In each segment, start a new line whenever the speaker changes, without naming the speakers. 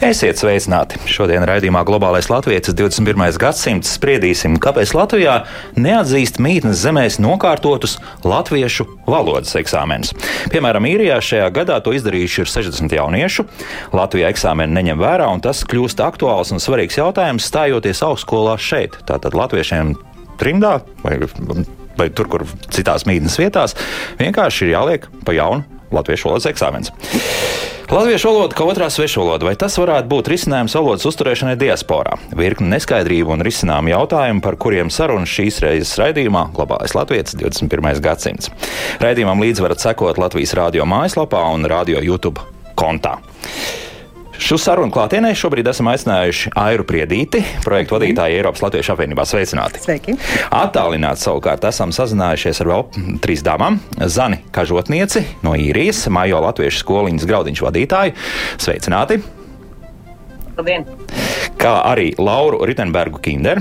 Esiet sveicināti! Šodien raidījumā Globālais Latvijas 21. gadsimts spriedīsim, kāpēc Latvijā neatzīst mītnes zemēs nokārtotus latviešu valodas eksāmenus. Piemēram, īrijā šajā gadā to izdarījuši ir 60 jauniešu. Latvijā eksāmeni neņem vērā, un tas kļūst aktuāls un svarīgs jautājums stājoties augstskolā šeit. Tātad latviešiem trimdā vai, vai tur, kur citās mītnes vietās, vienkārši ir jāliek pa jaunu latviešu valodas eksāmens. Latviešu valoda kā otrā svešvaloda, vai tas varētu būt risinājums valodas uzturēšanai diasporā? Virkni neskaidrību un risinājumu jautājumu, par kuriem sarunas šīs reizes raidījumā Globālais Latvijas 21. gadsimts. Raidījumam līdzi varat sekot Latvijas radio mājaslapā un radio YouTube kontā. Šo sarunu klātienē šobrīd esam aicinājuši Airu Priedīti, projektu vadītāju Eiropas Latviešu apvienībā. Sveicināti!
Sveiki!
Attālināti savukārt esam sazinājušies ar vēl trīs dāmām - Zani Kažotnieci no īrijas, Majo Latviešu skoliņas graudiņš vadītāju. Sveicināti!
Labdien!
Kā arī Lauru Ritenbergu Kinderu,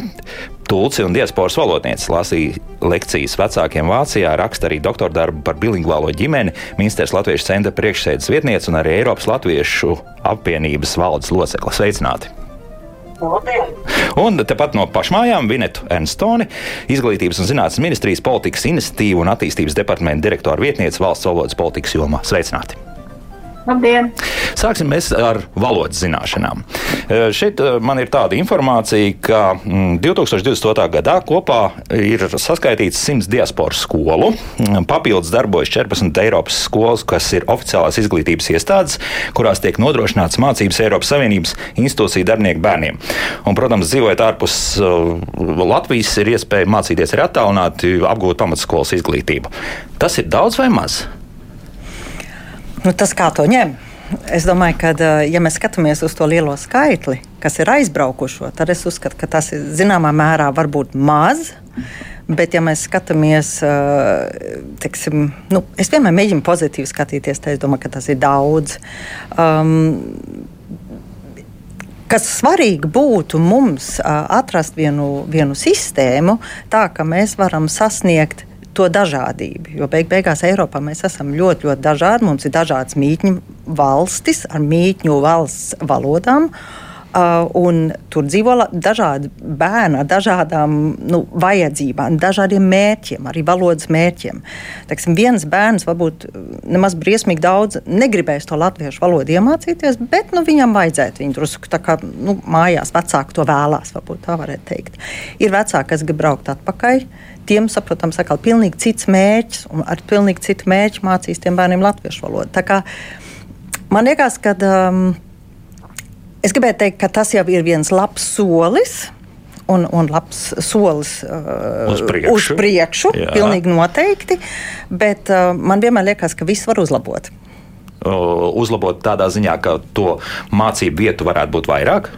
Tulci un diasporas valodniece lasīja lekcijas vecākiem Vācijā, raksta arī doktora darbu par bilingvālo ģimeni, Ministrs Latviešu centra priekšsēdes vietniece un arī Eiropas Latviešu apvienības valdes locekla. Sveicināti! Un tepat no pašmājām Vinetu Ernstoni, Izglītības un zinātnes ministrijas politikas iniciatīvu un attīstības departamenta direktora vietniece valsts valodas politikas jomā. Sveicināti!
Labdien!
Sāksim ar valodas zināšanām. Šeit man ir tāda informācija, ka 2028. gadā kopā ir saskaitīts 100 diasporas skolu. Papildus darbojas 14 Eiropas skolas, kas ir oficiālās izglītības iestādes, kurās tiek nodrošināts mācības Eiropas Savienības institūciju darbinieku bērniem. Un, protams, dzīvojot ārpus Latvijas, ir iespēja mācīties arī attālināti, apgūt pamatskolas izglītību. Tas ir daudz vai maz?
Nu, tas kā to ņem. Es domāju, ka, ja mēs skatāmies uz to lielo skaitli, kas ir aizbraukušo, tad es uzskatu, ka tas ir zināmā mērā varbūt maz. Bet, ja mēs skatāmies, teiksim, nu, es vienmēr mēģinu pozitīvi skatīties, tad es domāju, ka tas ir daudz. Um, kas svarīgi būtu mums atrast vienu, vienu sistēmu, tā ka mēs varam sasniegt to dažādību. Jo beig beigās Eiropā mēs esam ļoti, ļoti dažādi. Mums ir dažādas mītņu valstis ar mītņu valsts valodām. Uh, tur dzīvo dažādi bērni ar dažādām nu, vajadzībām, dažādiem mērķiem, arī valodas mērķiem. Teiksim, viens bērns varbūt nemaz briesmīgi daudz negribēs to latviešu valodu iemācīties, bet nu, viņam vajadzētu viņu drusku tā kā nu, mājās vecāki to vēlās, varbūt tā varētu teikt. Ir vecāki, kas grib braukt atpakaļ tiem, saprotams, atkal pilnīgi cits mērķis un ar pilnīgi citu mērķu mācīs tiem bērniem latviešu valodu. Man liekas, ka um, es gribētu teikt, ka tas jau ir viens labs solis. Un, un labs solis uh,
uz priekšu.
Uz priekšu pilnīgi noteikti. Bet uh, man vienmēr liekas, ka viss var uzlabot
uzlabot tādā ziņā, ka to mācību vietu varētu būt vairāk?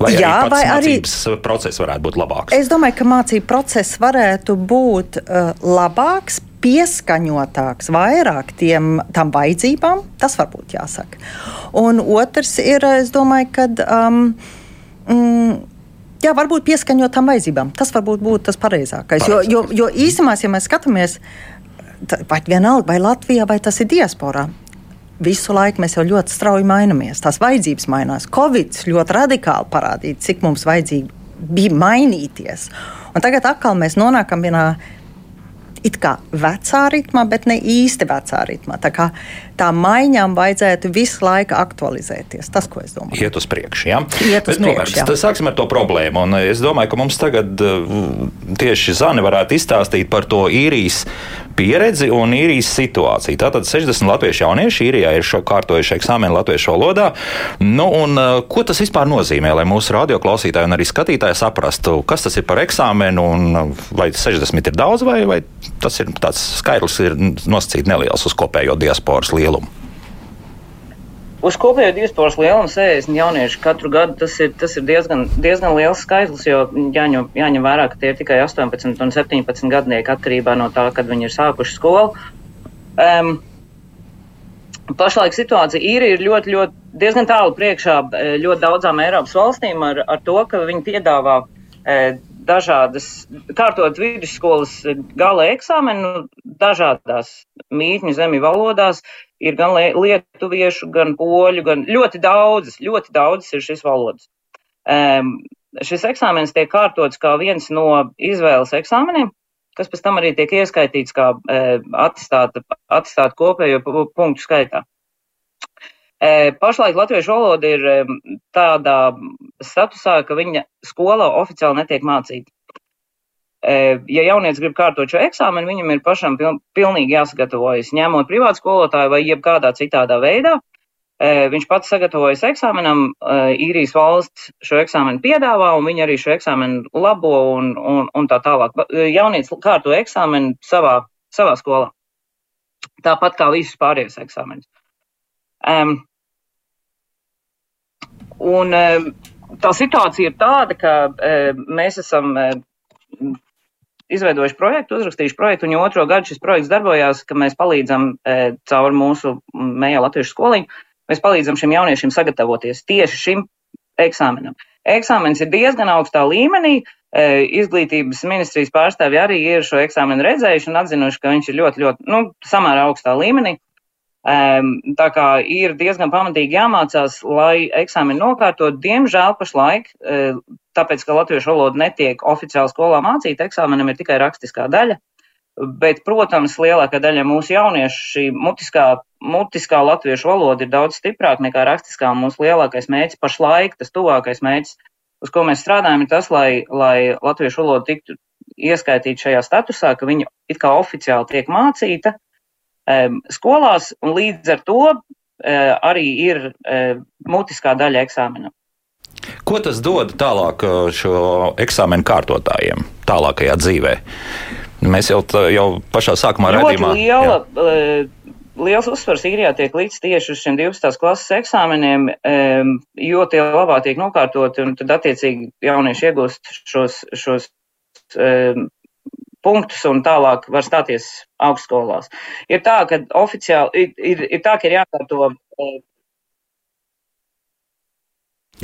Vai Jā, arī vai arī process varētu būt labāks?
Es domāju, ka mācību process varētu būt uh, labāks. Pieskaņotāks vairāk tiem, tam vajadzībām, tas varbūt jāsaka. Un otrs ir, es domāju, ka um, mm, jā, varbūt pieskaņot tam vajadzībām. Tas varbūt būtu tas pareizākais. Jo, jo, jo īstenībā, ja mēs skatāmies, vai vienalga, vai Latvijā, vai tas ir diasporā, visu laiku mēs jau ļoti strauji mainamies. Tās vajadzības mainās. Covid ļoti radikāli parādīja, cik mums vajadzīgi bija mainīties. Un tagad atkal mēs nonākam vienā it kā vecā ritmā, bet ne īsti vecā ritmā. Tā, kā, tā maiņām vajadzētu visu laiku aktualizēties. Tas, ko es domāju.
Iet uz priekšu. Ja?
Iet uz bet, priekšu
nu, sāksim ar to problēmu. Un es domāju, ka mums tagad tieši Zani varētu izstāstīt par to īrijas pieredzi un īrijas situāciju. Tātad 60 latviešu jaunieši īrijā ir kārtojuši eksāmenu latviešu valodā. Nu, un, ko tas vispār nozīmē, lai mūsu radioklausītāji un arī skatītāji saprastu, kas tas ir par eksāmenu un vai 60 ir daudz vai, vai tas ir tāds skaitlis, ir nosacīts neliels uz kopējo diasporas lielumu.
Uz kopējo diasporas lielumu 60 jauniešu katru gadu tas ir, tas ir diezgan, diezgan liels skaitlis, jo jāņem, jāņem vērā, ka tie ir tikai 18 un 17 gadnieki atkarībā no tā, kad viņi ir sākuši skolu. Um, pašlaik situācija īri ir ļoti, ļoti diezgan tālu priekšā ļoti daudzām Eiropas valstīm ar, ar to, ka viņi piedāvā dažādas, kārtot vidusskolas gala eksāmenu dažādās mītņu zemju valodās. Ir gan lietuviešu, gan poļu, gan ļoti daudzas, ļoti daudzas ir šīs valodas. Um, šis eksāmenis tiek kārtots kā viens no izvēles eksāmeniem, kas pēc tam arī tiek ieskaitīts kā e, atestāta, atestāta kopējo punktu skaitā. E, pašlaik latviešu valoda ir e, tādā statusā, ka viņa skolā oficiāli netiek mācīta. E, ja jaunieci grib kārtot šo eksāmenu, viņam ir pašam piln, pilnīgi jāsagatavojas, ņemot privātu skolotāju vai jebkādā citādā veidā. Viņš pats sagatavojas eksāmenam, īrijas valsts šo eksāmenu piedāvā, un viņi arī šo eksāmenu labo un, un, un tā tālāk. Jaunietis kārto eksāmenu savā, savā skolā. Tāpat kā visus pārējos eksāmenus. Um, un um, tā situācija ir tāda, ka um, mēs esam um, izveidojuši projektu, uzrakstījuši projektu, un jau otro gadu šis projekts darbojās, ka mēs palīdzam caur mūsu mējā latviešu skoliņu Mēs palīdzam šiem jauniešiem sagatavoties tieši šim eksāmenam. Eksāmenis ir diezgan augstā līmenī. Izglītības ministrijas pārstāvji arī ir šo eksāmenu redzējuši un atzinuši, ka viņš ir ļoti, ļoti, nu, samērā augstā līmenī. Tā kā ir diezgan pamatīgi jāmācās, lai eksāmenu nokārtot. Diemžēl pašlaik, e, tāpēc, ka latviešu valoda netiek oficiāli skolā mācīta, eksāmenam ir tikai rakstiskā daļa. Bet, protams, lielākā daļa mūsu jauniešu šī mutiskā, mutiskā latviešu valoda ir daudz stiprāka nekā rakstiskā. Mūsu lielākais mērķis pašlaik, tas tuvākais mērķis, uz ko mēs strādājam, ir tas, lai, lai latviešu valoda tiktu ieskaitīta šajā statusā, ka viņa it kā oficiāli tiek mācīta skolās, un līdz ar to uh, arī ir uh, mutiskā daļa eksāmenam.
Ko tas dod tālāk šo eksāmenu kārtotājiem, tālākajā dzīvē? Mēs jau, tā, jau pašā sākumā redzējām, ka
liela, jā. liels uzsvars īrijā tiek līdz tieši uz šiem 12. klases eksāmeniem, jo tie labāk tiek nokārtoti, un tad attiecīgi jaunieši iegūst šos, šos punktus un tālāk var stāties augstskolās. Ir tā, ka oficiāli ir, ir, ir tā, ka ir jākārto.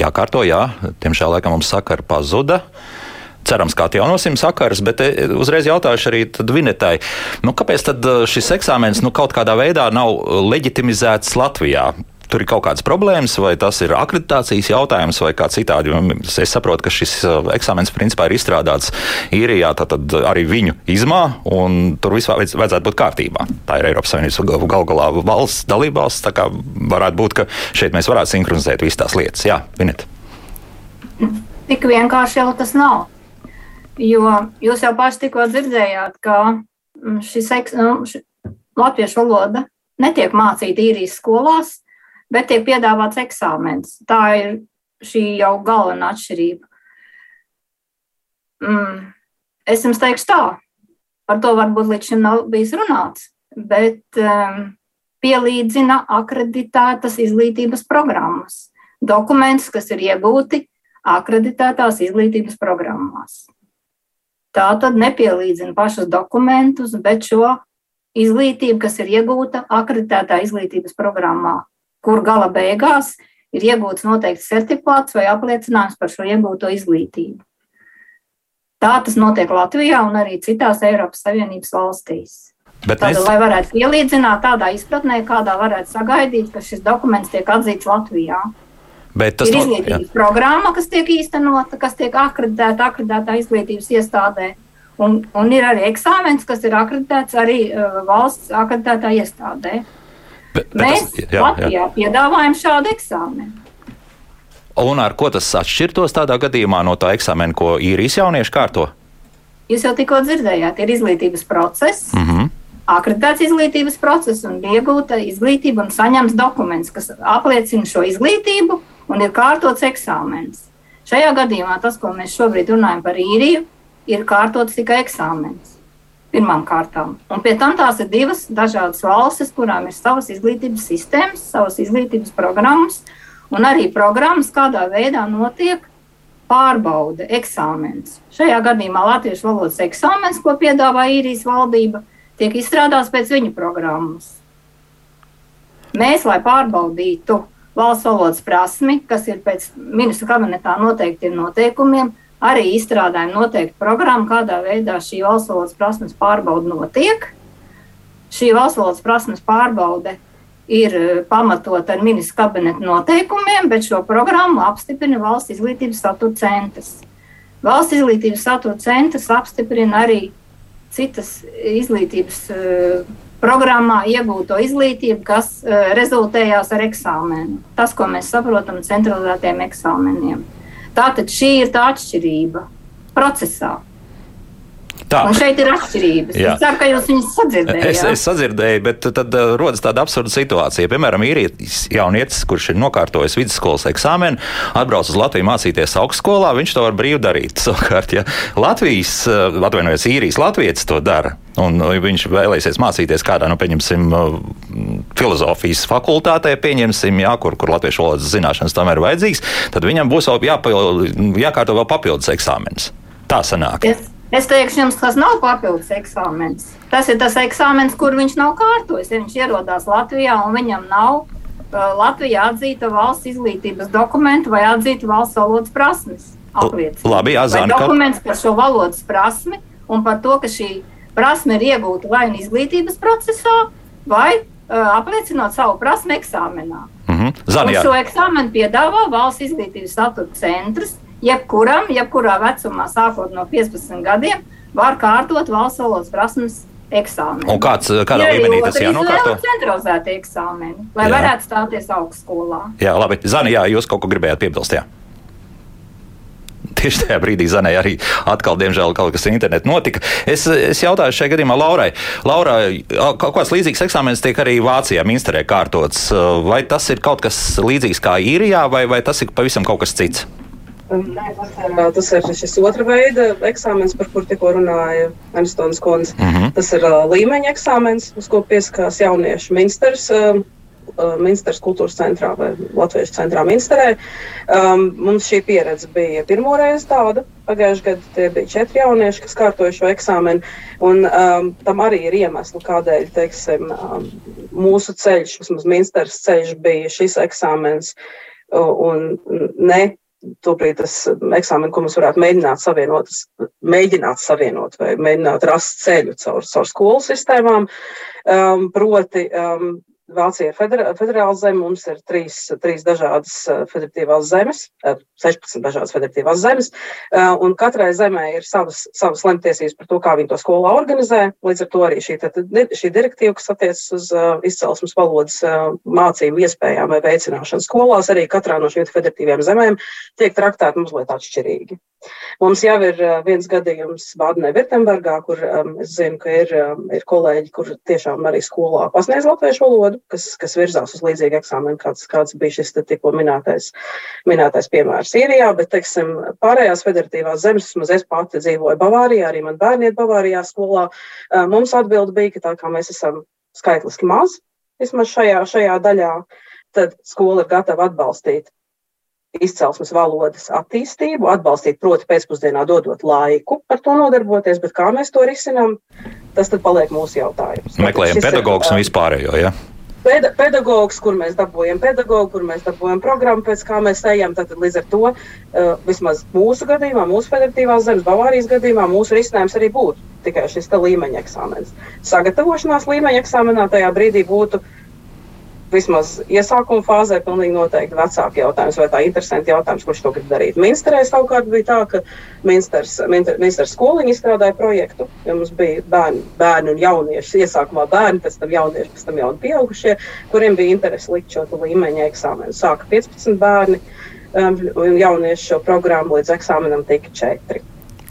Jākārto, jā. Tiemžēl laikam mums sakara pazuda. Cerams, kā atjaunosim sakaras, bet e, uzreiz jautāšu arī Vinetai, nu, kāpēc tad e, šis eksāmens nu, kaut kādā veidā nav leģitimizēts Latvijā? Tur ir kaut kādas problēmas, vai tas ir akreditācijas jautājums, vai kā citādi. Es saprotu, ka šis e, eksāmens principā ir izstrādāts īrijā, tad arī viņu izmā, un tur vispār vajadzētu būt kārtībā. Tā ir Eiropas Savienības gal galā valsts dalībvalsts, tā kā varētu būt, ka šeit mēs varētu sinhronizēt visas tās lietas. Jā, Vinet.
Tik vienkārši jau tas nav. Jo jūs jau paši tikko dzirdējāt, ka mm, šis nu, ši, latviešu valoda netiek mācīta īrijas skolās, bet tiek piedāvāts eksāmens. Tā ir šī jau galvenā atšķirība. Mm. Es jums teikšu tā, par to varbūt līdz šim nav bijis runāts, bet um, pielīdzina akreditētas izglītības programmas. Dokumentus, kas ir iegūti akreditētās izglītības programmās. Tā tad nepielīdzina pašus dokumentus, bet šo izglītību, kas ir iegūta akreditētā izglītības programmā, kur gala beigās ir iegūts noteikts certifikāts vai apliecinājums par šo iegūto izglītību. Tā tas notiek Latvijā un arī citās Eiropas Savienības valstīs. Bet Tātad, mēs... lai varētu pielīdzināt tādā izpratnē, kādā varētu sagaidīt, ka šis dokuments tiek atzīts Latvijā.
Bet tas
ir izglītības no, programma, kas tiek īstenota, kas tiek akreditēta akreditētā izglītības iestādē. Un, un ir arī eksāmens, kas ir akreditēts arī uh, valsts akreditētā iestādē. Bet, bet Mēs tas, jā, Latvijā jā. piedāvājam šādu eksāmenu.
Un ar ko tas atšķirtos tādā gadījumā no tā eksāmena, ko īrijas jaunieši kārto?
Jūs jau tikko dzirdējāt, ir izglītības process. Mm -hmm akreditēts izglītības process un iegūta izglītība un saņems dokuments, kas apliecina šo izglītību un ir kārtots eksāmens. Šajā gadījumā tas, ko mēs šobrīd runājam par īriju, ir kārtots tikai eksāmens. Pirmām kārtām. Un pie tam tās ir divas dažādas valstis, kurām ir savas izglītības sistēmas, savas izglītības programmas, un arī programmas, kādā veidā notiek pārbaude, eksāmens. Šajā gadījumā Latvijas valodas eksāmens, ko piedāvā īrijas valdība, tiek izstrādāts pēc viņa programmas. Mēs, lai pārbaudītu valsts valodas prasmi, kas ir pēc ministra kabinetā noteiktiem noteikumiem, arī izstrādājam noteiktu programmu, kādā veidā šī valsts valodas prasmes pārbauda notiek. Šī valsts valodas prasmes pārbaude ir eh, pamatota ar ministra kabineta noteikumiem, bet šo programmu apstiprina Valsts izglītības statūta centrs. Valsts izglītības statūta centrs apstiprina arī citas izglītības uh, programmā iegūto izglītību, kas uh, rezultējās ar eksāmenu. Tas, ko mēs saprotam, centralizētiem eksāmeniem. Tātad šī ir tā atšķirība procesā. Tā. Un šeit ir atšķirības. Jā. Es ceru, ka jūs viņus sadzirdējāt.
Es, es sadzirdēju, bet tad uh, rodas tāda absurda situācija. Piemēram, īrijas jaunietis, kurš ir nokārtojis vidusskolas eksāmenu, atbrauc uz Latviju mācīties augstskolā, viņš to var brīvi darīt. Savukārt, ja Latvijas, uh, atvainojas īrijas latvietis to dara, un uh, viņš vēlēsies mācīties kādā, nu, pieņemsim, filozofijas fakultātē, pieņemsim, jā, kur, kur latviešu valodas zināšanas tam ir vajadzīgs, tad viņam būs vēl jāpil, jākārto vēl papildus eksāmenis. Tā sanāk.
Yes. Es teikšu, jums tas nav papildus eksāmenis. Tas ir tas eksāmenis, kur viņš nav kārtojis. Ja viņš ierodās Latvijā un viņam nav uh, Latvijā atzīta valsts izglītības dokumenta vai atzīta valsts valodas prasmes.
Labi, jāzina.
Dokuments par šo valodas prasmi un par to, ka šī prasme ir iegūta vai nu izglītības procesā, vai uh, apliecinot savu prasmu eksāmenā.
Mm -hmm. Zani,
šo eksāmenu piedāvā valsts izglītības statūta centrs jebkuram, jebkurā vecumā, sākot no 15 gadiem, var kārtot valsts valodas prasmes eksāmenu.
Un kāds, kādā ja līmenī tas jānokārto?
Centralizēti eksāmeni, lai jā. varētu stāties augstskolā.
Jā, labi. Zani, jā, jūs kaut ko gribējāt piebilst, jā? Tieši tajā brīdī Zanē arī atkal, diemžēl, kaut kas internetā notika. Es, es jautāju šajā gadījumā Laurai. Laura, kaut kāds līdzīgs eksāmenis tiek arī Vācijā, Minsterē kārtots. Vai tas ir kaut kas līdzīgs kā īrijā, vai, vai tas ir pavisam kaut kas cits?
Tas ir šis otra veida eksāmenis, par kuru tikko runāja Ernstonas kundze. Mm -hmm. Tas ir uh, līmeņa eksāmenis, uz ko piesakās jaunieši Minsters. Uh, Minstras kultūras centrā vai Latvijas centrā Minsterē. Um, mums šī pieredze bija pirmo reizi tāda. Pagājušajā gadā tie bija četri jaunieši, kas kārtoja šo eksāmenu. Un, um, tam arī ir iemesli, kādēļ teiksim, um, mūsu ceļš, vismaz Minstras ceļš, bija šis eksāmens. Un ne Tobrīd tas eksāmenis, ko mēs varētu mēģināt savienot, mēģināt savienot vai mēģināt rast ceļu caur, caur skolu sistēmām. Um, proti, um, Vācija ir federā, federāla zeme, mums ir trīs, trīs dažādas uh, federatīvās zemes, 16 uh, dažādas federatīvās zemes, uh, un katrai zemē ir savas, savas lemtiesības par to, kā viņi to skolā organizē. Līdz ar to arī šī, tad, šī direktīva, kas attiecas uz izcelsmes valodas mācību iespējām vai veicināšanu skolās, arī katrā no šīm federatīvajām zemēm tiek traktēta mazliet atšķirīgi. Mums jau ir viens gadījums Bādenē-Virtembergā, kur um, es zinu, ka ir, um, ir kolēģi, kur tiešām arī skolā pasniedz latviešu valodu kas, kas virzās uz līdzīgu eksāmenu, kāds, kāds bija šis tikko minētais, minētais piemērs Īrijā, bet, teiksim, pārējās federatīvās zemes, vismaz es pati dzīvoju Bavārijā, arī man bērni iet Bavārijā skolā, mums atbildi bija, ka tā kā mēs esam skaitliski maz, vismaz šajā, šajā daļā, tad skola ir gatava atbalstīt izcelsmes valodas attīstību, atbalstīt, proti, pēcpusdienā dodot laiku ar to nodarboties, bet kā mēs to risinām, tas tad paliek mūsu jautājums.
Meklējam pedagogus un vispārējo, ja?
Peda pedagogs, kur mēs dabūjam pedagogu, kur mēs dabūjam programmu, pēc kā mēs ejam. Tad līdz ar to uh, vismaz mūsu gadījumā, mūsu federatīvās zemes, Bavārijas gadījumā, mūsu risinājums arī būtu tikai šis līmeņa eksāmenis. Sagatavošanās līmeņa eksāmenā tajā brīdī būtu uh, vismaz iesākuma fāzē pilnīgi noteikti vecāki jautājums, vai tā interesanti jautājums, kurš to grib darīt. Minsterē savukārt bija tā, ka Minsters, Minsters skoliņa izstrādāja projektu, jo mums bija bērni, bērni un jaunieši, iesākumā bērni, pēc tam jaunieši, pēc tam jauni pieaugušie, kuriem bija interesi likt šo līmeņa eksāmenu. Sāka 15 bērni um, un jaunieši šo programmu līdz eksāmenam tika 4.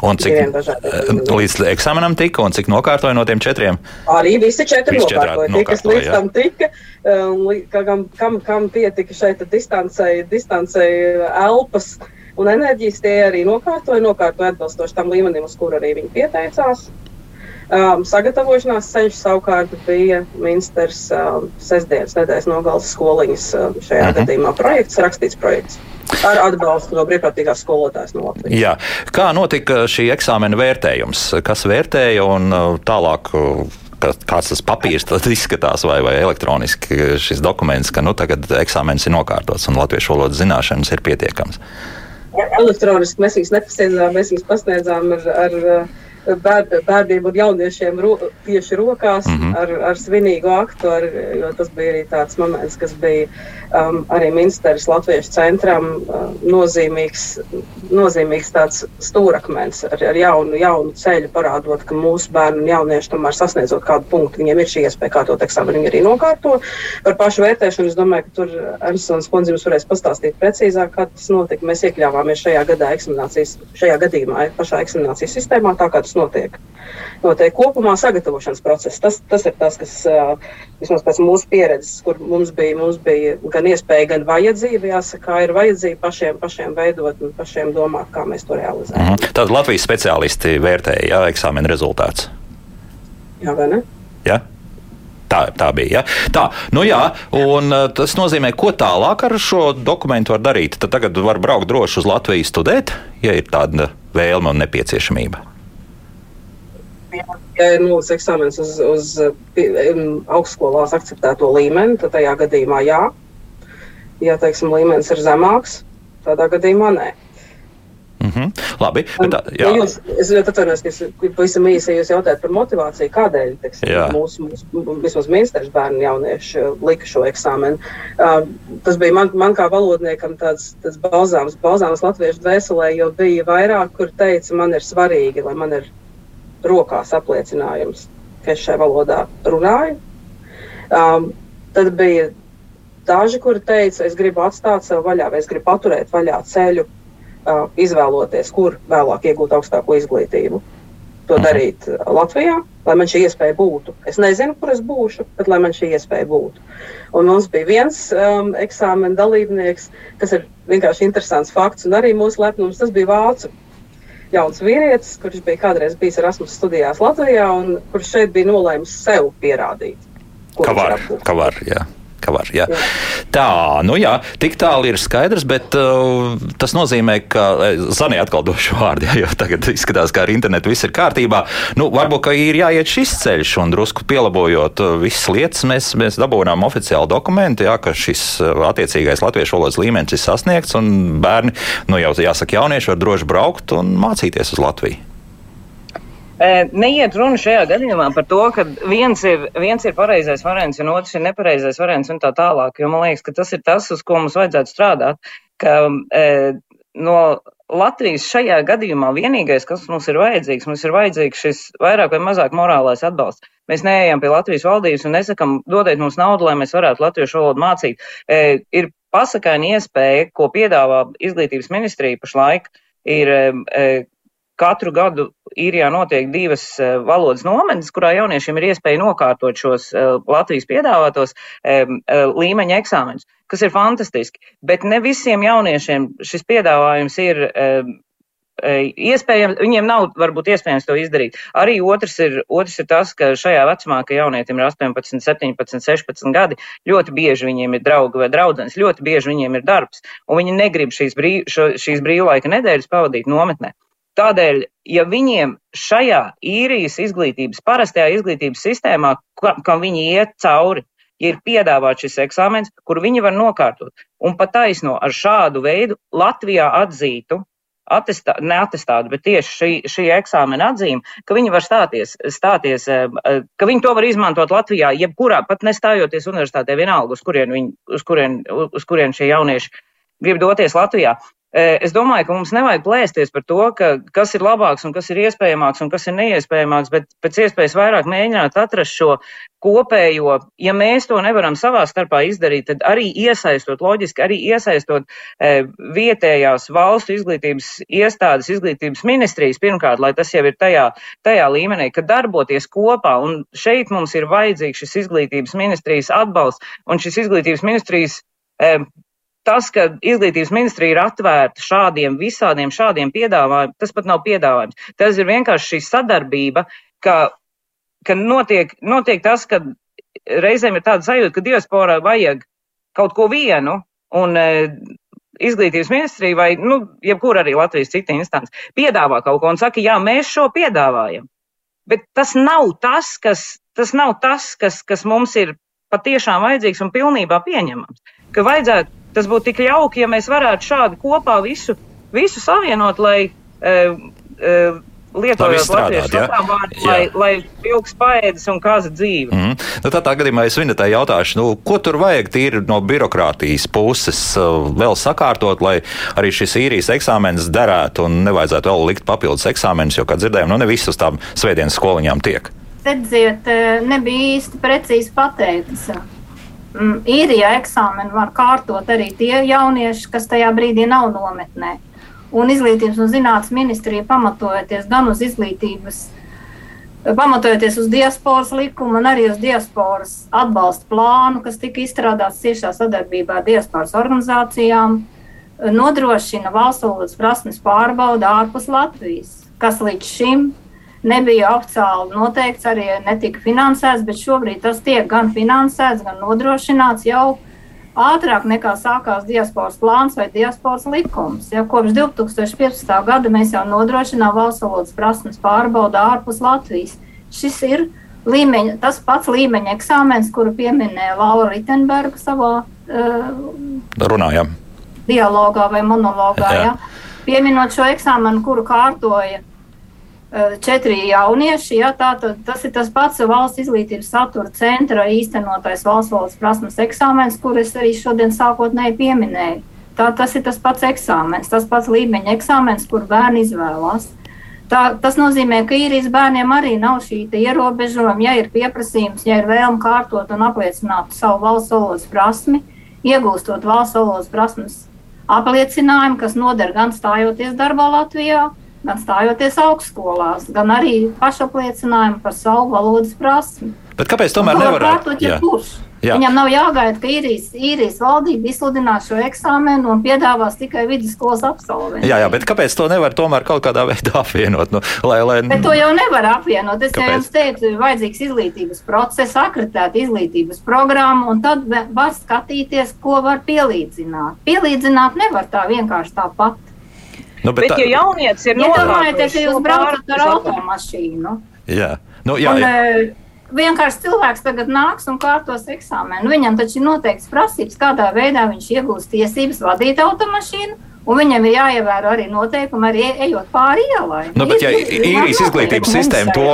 Un cik eh, līdz eksāmenam tika, un cik nokārtoja no tiem četriem?
Arī visi četri visi nokārtoja. Tie, kas līdz tam tika, um, kam, kam, kam pietika šeit distancei, distancei elpas un enerģijas, tie arī nokārtoja, nokārtoja atbilstoši tam līmenim, uz kuru arī viņi pieteicās. Um, sagatavošanās ceļš savukārt bija Minsters um, sestdienas nedēļas nogales skoliņas um, šajā uh mhm. -huh. gadījumā projekts, rakstīts projekts ar atbalstu no brīvprātīgās skolotājas no Latvijas.
Jā. Kā notika šī eksāmena vērtējums? Kas vērtēja un uh, tālāk? Uh, kāds tas papīrs izskatās vai, vai elektroniski šis dokuments, ka nu, tagad eksāmenis ir nokārtots un latviešu valodas zināšanas ir pietiekams.
Elektroniski mēs viņus nepasniedzām, mēs viņus pasniedzām ar, ar bēr, bērniem un jauniešiem ro, tieši rokās mm -hmm. ar, ar svinīgu aktu, ar, jo tas bija arī tāds moments, kas bija um, arī Minsteras Latviešu centram um, nozīmīgs, nozīmīgs tāds stūrakmens ar, ar jaunu, jaunu ceļu parādot, ka mūsu bērni un jaunieši tomēr sasniedzot kādu punktu, viņiem ir šī iespēja kārtot eksāmenu, viņi arī nokārto. Par pašu vērtēšanu es domāju, ka tur Ernsts Kundze jums varēs pastāstīt precīzāk, kā tas notika. Mēs iekļāvāmies šajā gadā eksaminācijas, šajā gadījumā pašā eksaminācijas sistēmā, tā kā tas notiek. Notiek kopumā sagatavošanas process. Tas, tas ir tas, kas vismaz pēc mūsu pieredzes, kur mums bija, mums bija gan iespēja, gan vajadzība, jāsaka, ir vajadzība pašiem, pašiem veidot un pašiem domāt, kā mēs to realizējam.
Mm -hmm. Tad Latvijas speciālisti vērtēja jā, eksāmena rezultātus.
Jā, vai ne?
Jā. Tā, tā bija. Ja? Tā, nu jā, un tas nozīmē, ko tālāk ar šo dokumentu var darīt. Tad tagad var braukt droši uz Latviju studēt, ja ir tāda vēlme un nepieciešamība
ja ir nulles eksāmenis uz, uz augstskolās akceptēto līmeni, tad tajā gadījumā jā. Ja teiksim, līmenis ir zemāks, tādā gadījumā nē.
Mm -hmm. Labi, bet tā, jā.
Ja jūs, es ļoti atvainojos, ka jūs pavisam īsi jūs jautājat par motivāciju, kādēļ teiksim, mūsu, mūsu vismaz ministrs bērni jaunieši lika šo eksāmenu. Uh, tas bija man, man kā valodniekam tāds, tāds balzāms, balzāms latviešu dvēselē, jo bija vairāk, kur teica, man ir svarīgi, lai man ir rokās apliecinājums, ka es šajā valodā runāju. Um, tad bija daži, kuri teica, es gribu atstāt sev vaļā, vai es gribu paturēt vaļā ceļu, uh, izvēloties, kur vēlāk iegūt augstāko izglītību. To mhm. darīt Latvijā, lai man šī iespēja būtu. Es nezinu, kur es būšu, bet lai man šī iespēja būtu. Un mums bija viens um, eksāmena dalībnieks, kas ir vienkārši interesants fakts, un arī mūsu lepnums. Tas bija vācu jauns vīrietis, kurš bija kādreiz bijis Erasmus studijās Latvijā un kurš šeit bija nolēmis sev pierādīt.
Ka var, ka var, jā ka var. Jā. Tā, nu jā, tik tālu ir skaidrs, bet uh, tas nozīmē, ka eh, Zanē atkal došu vārdu, jā, jo tagad izskatās, ka ar internetu viss ir kārtībā. Nu, varbūt, ka ir jāiet šis ceļš un drusku pielabojot uh, visas lietas, mēs, mēs dabūnām oficiālu dokumentu, jā, ka šis uh, attiecīgais latviešu valodas līmenis ir sasniegts un bērni, nu jau jāsaka, jaunieši var droši braukt un mācīties uz Latviju.
Neiet runa šajā gadījumā par to, ka viens ir, viens ir pareizais variants un otrs ir nepareizais variants un tā tālāk. Jo man liekas, ka tas ir tas, uz ko mums vajadzētu strādāt. Ka, e, no Latvijas šajā gadījumā vienīgais, kas mums ir vajadzīgs, mums ir vajadzīgs šis vairāk vai mazāk morālais atbalsts. Mēs neejam pie Latvijas valdības un nesakam, dodiet mums naudu, lai mēs varētu latviešu valodu mācīt. E, ir pasakaini iespēja, ko piedāvā izglītības ministrija pašlaik, ir e, katru gadu īrijā notiek divas uh, valodas nometnes, kurā jauniešiem ir iespēja nokārtot šos uh, Latvijas piedāvātos uh, līmeņa eksāmenus, kas ir fantastiski. Bet ne visiem jauniešiem šis piedāvājums ir. Iespējams, viņiem nav varbūt iespējams to izdarīt. Arī otrs ir, otrs ir tas, ka šajā vecumā, ka jaunietim ir 18, 17, 16 gadi, ļoti bieži viņiem ir draugi vai draudzenes, ļoti bieži viņiem ir darbs, un viņi negrib šīs, brīv, šo, šīs brīvlaika nedēļas pavadīt nometnē. Tādēļ, ja viņiem šajā īrijas izglītības, parastajā izglītības sistēmā, kam viņi iet cauri, ir piedāvāts šis eksāmens, kur viņi var nokārtot, un pat taisno ar šādu veidu Latvijā atzītu, atestā, neatestātu, bet tieši šī, šī eksāmena atzīme, ka viņi var stāties, stāties, eh, eh, ka viņi to var izmantot Latvijā, jebkurā, pat nestājoties universitātē vienalga, uz kurien, viņi, uz kurien, uz kurien šie jaunieši grib doties Latvijā. Es domāju, ka mums nevajag plēsties par to, ka, kas ir labāks un kas ir iespējamāks un kas ir neiespējamāks, bet pēc iespējas vairāk mēģināt atrast šo kopējo. Ja mēs to nevaram savā starpā izdarīt, tad arī iesaistot, loģiski, arī iesaistot e, vietējās valstu izglītības iestādes, izglītības ministrijas, pirmkārt, lai tas jau ir tajā, tajā līmenī, ka darboties kopā, un šeit mums ir vajadzīgs šis izglītības ministrijas atbalsts, un šis izglītības ministrijas tas, ka izglītības ministrija ir atvērta šādiem visādiem šādiem piedāvājumiem, tas pat nav piedāvājums. Tas ir vienkārši šī sadarbība, ka, ka notiek, notiek tas, ka reizēm ir tāda sajūta, ka diasporā vajag kaut ko vienu, un e, izglītības ministrija vai, nu, jebkur arī Latvijas cita instance piedāvā kaut ko un saka, jā, mēs šo piedāvājam. Bet tas nav tas, kas tas nav tas, kas, kas mums ir patiešām vajadzīgs un pilnībā pieņemams. Ka vajadzētu, tas būtu tik jauki, ja mēs varētu šādi kopā visu, visu savienot, lai uh, uh, lietojot latviešu ja? vārdu, lai, lai vilks paēdis un kāza dzīve.
Mm. Nu, tādā gadījumā es viņai jautāšu, nu, ko tur vajag tīri no birokrātijas puses uh, vēl sakārtot, lai arī šis īrijas eksāmenis derētu un nevajadzētu vēl likt papildus eksāmenus, jo, kā dzirdējām, nu, ne visas uz tām svētdienas skoliņām tiek.
Redziet, uh, nebija īsti precīzi pateikts. Mm, īrijā eksāmenu var kārtot arī tie jaunieši, kas tajā brīdī nav nometnē. Un izglītības un zinātnes ministrija pamatojoties gan uz izglītības, pamatojoties uz diasporas likumu un arī uz diasporas atbalsta plānu, kas tika izstrādāts ciešā sadarbībā ar diasporas organizācijām, nodrošina valsts valodas prasmes pārbauda ārpus Latvijas, kas līdz šim nebija oficiāli noteikts, arī netika finansēts, bet šobrīd tas tiek gan finansēts, gan nodrošināts jau ātrāk nekā sākās diasporas plāns vai diasporas likums. Ja, kopš 2015. gada mēs jau nodrošinām valsts valodas prasmes pārbaudu ārpus Latvijas. Šis ir līmeņa, tas pats līmeņa eksāmens, kuru pieminēja Laura Ritenberga savā uh,
runājām.
Dialogā vai monologā. Jā. Ja. Pieminot šo eksāmenu, kuru kārtoja četri jaunieši. Ja, tātad, tas ir tas pats valsts izglītības satura centra īstenotais valsts valodas prasmes eksāmens, kurus arī šodien sākotnēji pieminēju. Tā, tas ir tas pats eksāmens, tas pats līmeņa eksāmens, kur bērni izvēlās. Tā, tas nozīmē, ka īrijas bērniem arī nav šī ierobežojuma. Ja ir pieprasījums, ja ir vēlme kārtot un apliecināt savu valsts valodas prasmi, iegūstot valsts valodas prasmes apliecinājumu, kas noder gan stājoties darbā Latvijā, gan stājoties augstskolās, gan arī pašapliecinājumu par savu valodas prasmi.
Bet kāpēc tomēr nevarētu?
Ja kurš? Jā. Viņam nav jāgaida, ka īrijas, īrijas valdība izsludinās šo eksāmenu un piedāvās tikai vidusskolas absolventus.
Jā, jā, bet kāpēc to nevar tomēr kaut kādā veidā apvienot? Nu, lai, lai...
Bet to jau nevar apvienot. Es kāpēc? jau jums teicu, ir vajadzīgs izglītības process, akreditēta izglītības programma, un tad var skatīties, ko var pielīdzināt. Pielīdzināt nevar tā vienkārši tāpat.
Nu, bet, bet tā... ja jaunietis ir
iedomājieties, ja jūs braucat ar automašīnu.
Jā, nu, jā,
un, jā. Vienkārši cilvēks tagad nāks un kārtos eksāmenu. Viņam taču ir noteikts prasības, kādā veidā viņš iegūst tiesības vadīt automašīnu. Un viņam ir jāievēro arī noteikumi, arī ejot pāri ielai.
Nu, bet, ja īrijas izglītības sistēma to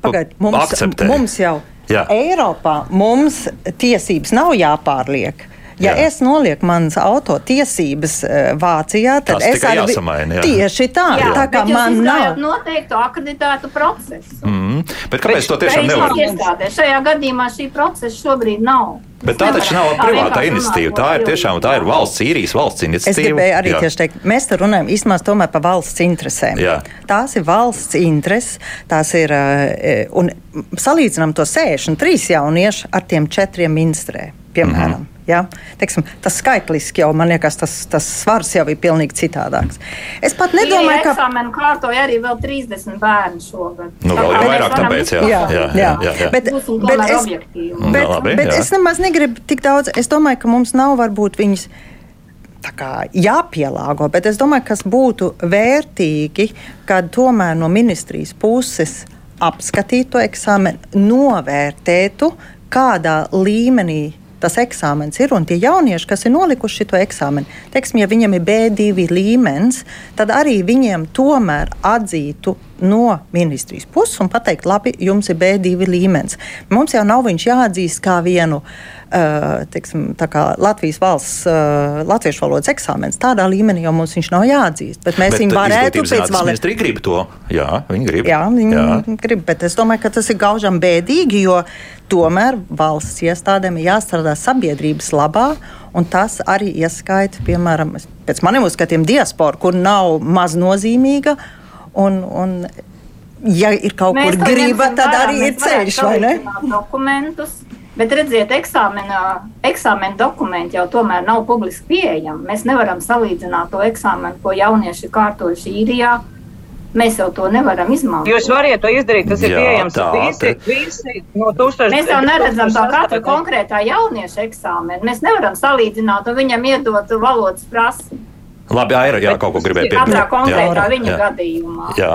Pagaid, mums, akceptē, mums jau Jā. Eiropā mums tiesības nav jāpārliek. Ja jā. es nolieku manas auto tiesības uh, Vācijā, tad
Tas
es arī
jāsamaina, jā.
tieši tā, jā, tā kā man nav
noteiktu akreditētu procesu.
Mm. Bet kāpēc bet, to tiešām nevar?
Iestādē. Šajā gadījumā šī procesa šobrīd nav.
Bet tā taču nav privāta iniciatīva. Tā ir tiešām tā ir valsts īrijas valsts iniciatīva.
Es gribēju arī jā. tieši teikt, mēs te runājam īstenībā par valsts interesēm. Jā. Tās ir valsts intereses, tās ir eh, un salīdzinām to 63 jauniešu ar tiem četriem ministriem, piemēram. Mm -hmm. Ja? Teiksim, tas skaitliski jau man liekas, tas, tas svars jau ir pilnīgi citādāks. Es pat nedomāju,
ka. Eksāmenu kārtoja arī vēl 30 bērnu šogad.
Nu, vēl jau vairāk tāpēc, jā. Jā, jā, jā, jā, jā.
Bet, bet, es,
nu,
bet, labi, bet jā. es nemaz negribu tik daudz. Es domāju, ka mums nav varbūt viņas jāpielāgo, bet es domāju, kas būtu vērtīgi, kad tomēr no ministrijas puses apskatītu eksāmenu, novērtētu, kādā līmenī tas eksāmens ir. Un tie jaunieši, kas ir nolikuši šo eksāmenu, teiksim, ja viņiem ir B2 līmenis, tad arī viņiem tomēr atzītu no ministrijas puses un pateikt, labi, jums ir B2 līmenis. Mums jau nav viņš jāatzīst kā vienu. Uh, teiksim, Latvijas valsts uh, latviešu valodas eksāmenis. Tādā līmenī jau mums viņš nav jāatzīst. Bet mēs viņu varētu
pēc valsts. Viņi grib to. Jā, viņi grib.
Jā, viņi Jā. grib. Bet es domāju, ka tas ir gaužam bēdīgi, jo tomēr valsts iestādēm ir jāstrādā sabiedrības labā. Un tas arī ieskaita, piemēram, pēc maniem uzskatiem, diasporu, kur nav maz nozīmīga. Un, un, ja ir kaut Mēs kur grība, tad arī ir ceļš, vai ne?
Dokumentus. Bet redziet, eksāmena, eksāmena dokumenti jau tomēr nav publiski pieejami. Mēs nevaram salīdzināt to eksāmenu, ko jaunieši ir kārtojuši īrijā. Mēs jau to nevaram izmantot.
Jūs variet to izdarīt, tas ir Jā, pieejams tā, visi, visi no tūkstošiem.
Mēs jau neredzam tā katra konkrētā jaunieša eksāmena. Mēs nevaram salīdzināt un viņam iedot valodas prasmi.
Labi, Aira, jā, kaut ko gribēju piebilst.
Katrā konkrētā jā, viņa jā. gadījumā.
Jā.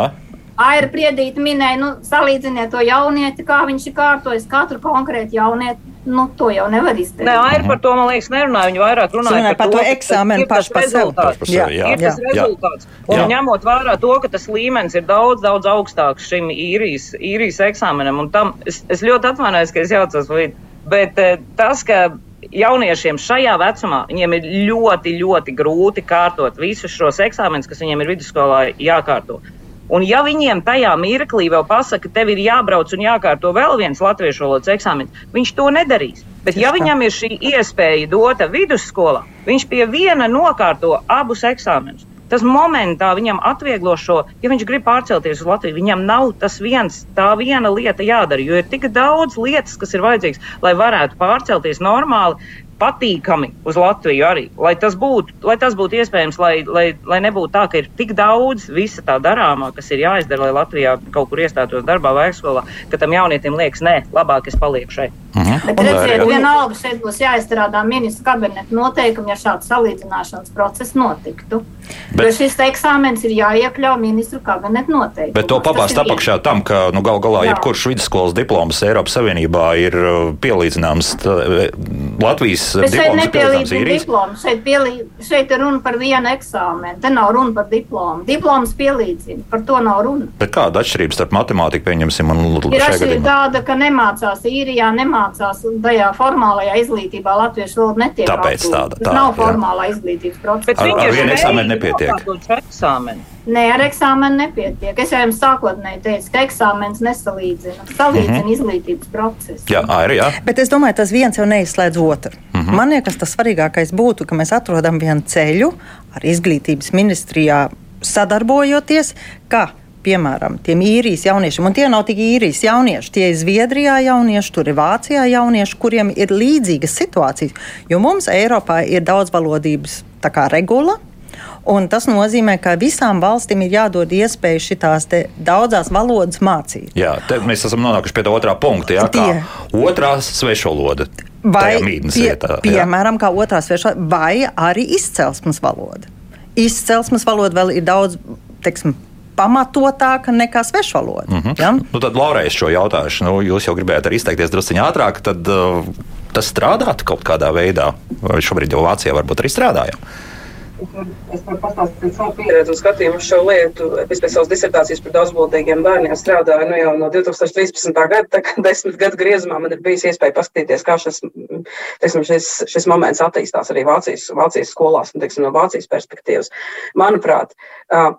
Aira Priedīte minēja, nu, salīdziniet to jaunieti, kā viņš ir kārtojis katru konkrētu jaunieti. Nu, to jau nevar izdarīt.
Nē, Aira par to, man liekas, nerunāja. Viņa vairāk runāja
Runāja par to eksāmenu pašu par sevi.
Par sevi, jā.
Ir tas
Jā.
rezultāts. Un
Jā.
ņemot vērā to, ka tas līmenis ir daudz, daudz augstāks šim īrijas, īrijas eksāmenam, un tam es, es ļoti atvainojos, ka es jaucos līdzi. Bet eh, tas, ka jauniešiem šajā vecumā viņiem ir ļoti, ļoti grūti kārtot visus šos eksāmenus, kas viņiem ir vidusskolā jākārto. Un, ja viņiem tajā mirklī vēl pasaka, ka tev ir jābrauc un jākārto vēl viens latviešu valodas eksāmenis, viņš to nedarīs. Bet, ja viņam ir šī iespēja dota vidusskolā, viņš pie viena nokārto abus eksāmenus. Tas momentā viņam atvieglo šo, ja viņš grib pārcelties uz Latviju, viņam nav tas viens, tā viena lieta jādara, jo ir tik daudz lietas, kas ir vajadzīgas, lai varētu pārcelties normāli, patīkami uz Latviju arī. Lai tas būtu, lai tas būtu iespējams, lai, lai, lai nebūtu tā, ka ir tik daudz visa tā darāmā, kas ir jāizdara, lai Latvijā kaut kur iestātos darbā vai skolā, ka tam jaunietim liekas, nē, labāk es palieku šeit.
Bet redziet, vienalga šeit būs jāizstrādā ministra kabineta noteikumi, ja šāds salīdzināšanas process notiktu. Bet, jo šis eksāmens ir jāiekļauj ministru kabineta noteikumos.
Bet to pabāzt
ir
apakšā tam, ka nu, gal galā
Jā.
jebkurš vidusskolas diploms Eiropas Savienībā ir uh, pielīdzināms tā, Latvijas
Bet šeit
diploms. ir
diplomu. Šeit, pielī, šeit ir runa par vienu eksāmenu. Te nav runa par diplomu. Diploms pielīdzina. Par to nav runa.
Bet kāda atšķirība starp matemātiku, pieņemsim, un
Ir
šajā
atšķirība tāda, ka nemācās īrijā, nemācās tajā formālajā izglītībā. Latviešu valoda netiek
Tāpēc
apgūta.
tāda- tā,
nav
jā.
formālā izglītības process.
Bet
Ar- ar
ir
vienu eksāmenu nepietiek.
Nē, ar eksāmenu nepietiek. Es jau jums sākotnēji teicu, ka eksāmenis nesalīdzina. Salīdzina
Mhm.
izglītības procesu.
Jā, arī jā.
Bet es domāju, tas viens jau neizslēdz otru. Mm -hmm. Man liekas, tas svarīgākais būtu, ka mēs atrodam vienu ceļu ar izglītības ministrijā sadarbojoties, ka, piemēram, tiem īrijas jauniešiem, un tie nav tik īrijas jaunieši, tie ir Zviedrijā jaunieši, tur ir Vācijā jaunieši, kuriem ir līdzīgas situācijas. Jo mums Eiropā ir daudzvalodības regula. Un tas nozīmē, ka visām valstīm ir jādod iespēja šīs daudzās valodas mācīt.
Jā, mēs esam nonākuši pie tā otrā punkta. Jā,
Tie.
otrā svešvaloda.
Vai, pie,
vietā.
piemēram, kā otrā sveša, vai arī izcelsmes valoda. Izcelsmes valoda vēl ir daudz teiksim, pamatotāka nekā svešvaloda. Mm -hmm. ja?
Nu, tad, Laurai, es šo jautāšu, nu, jūs jau gribējāt arī izteikties druskuļi ātrāk, tad uh, tas strādātu kaut kādā veidā, vai šobrīd jau Vācijā varbūt arī strādājam.
Es varu pastāstīt savu pieredzi un skatījumu uz šo lietu. Es pēc savas disertācijas par daudzvalodīgiem bērniem strādāju nu, jau no 2013. gada. Tā kā desmit gadu griezumā man ir bijis iespēja paskatīties, kā šis, teiksim, šis, šis moments attīstās arī Vācijas, Vācijas skolās un teiksim, no Vācijas perspektīvas. Manuprāt,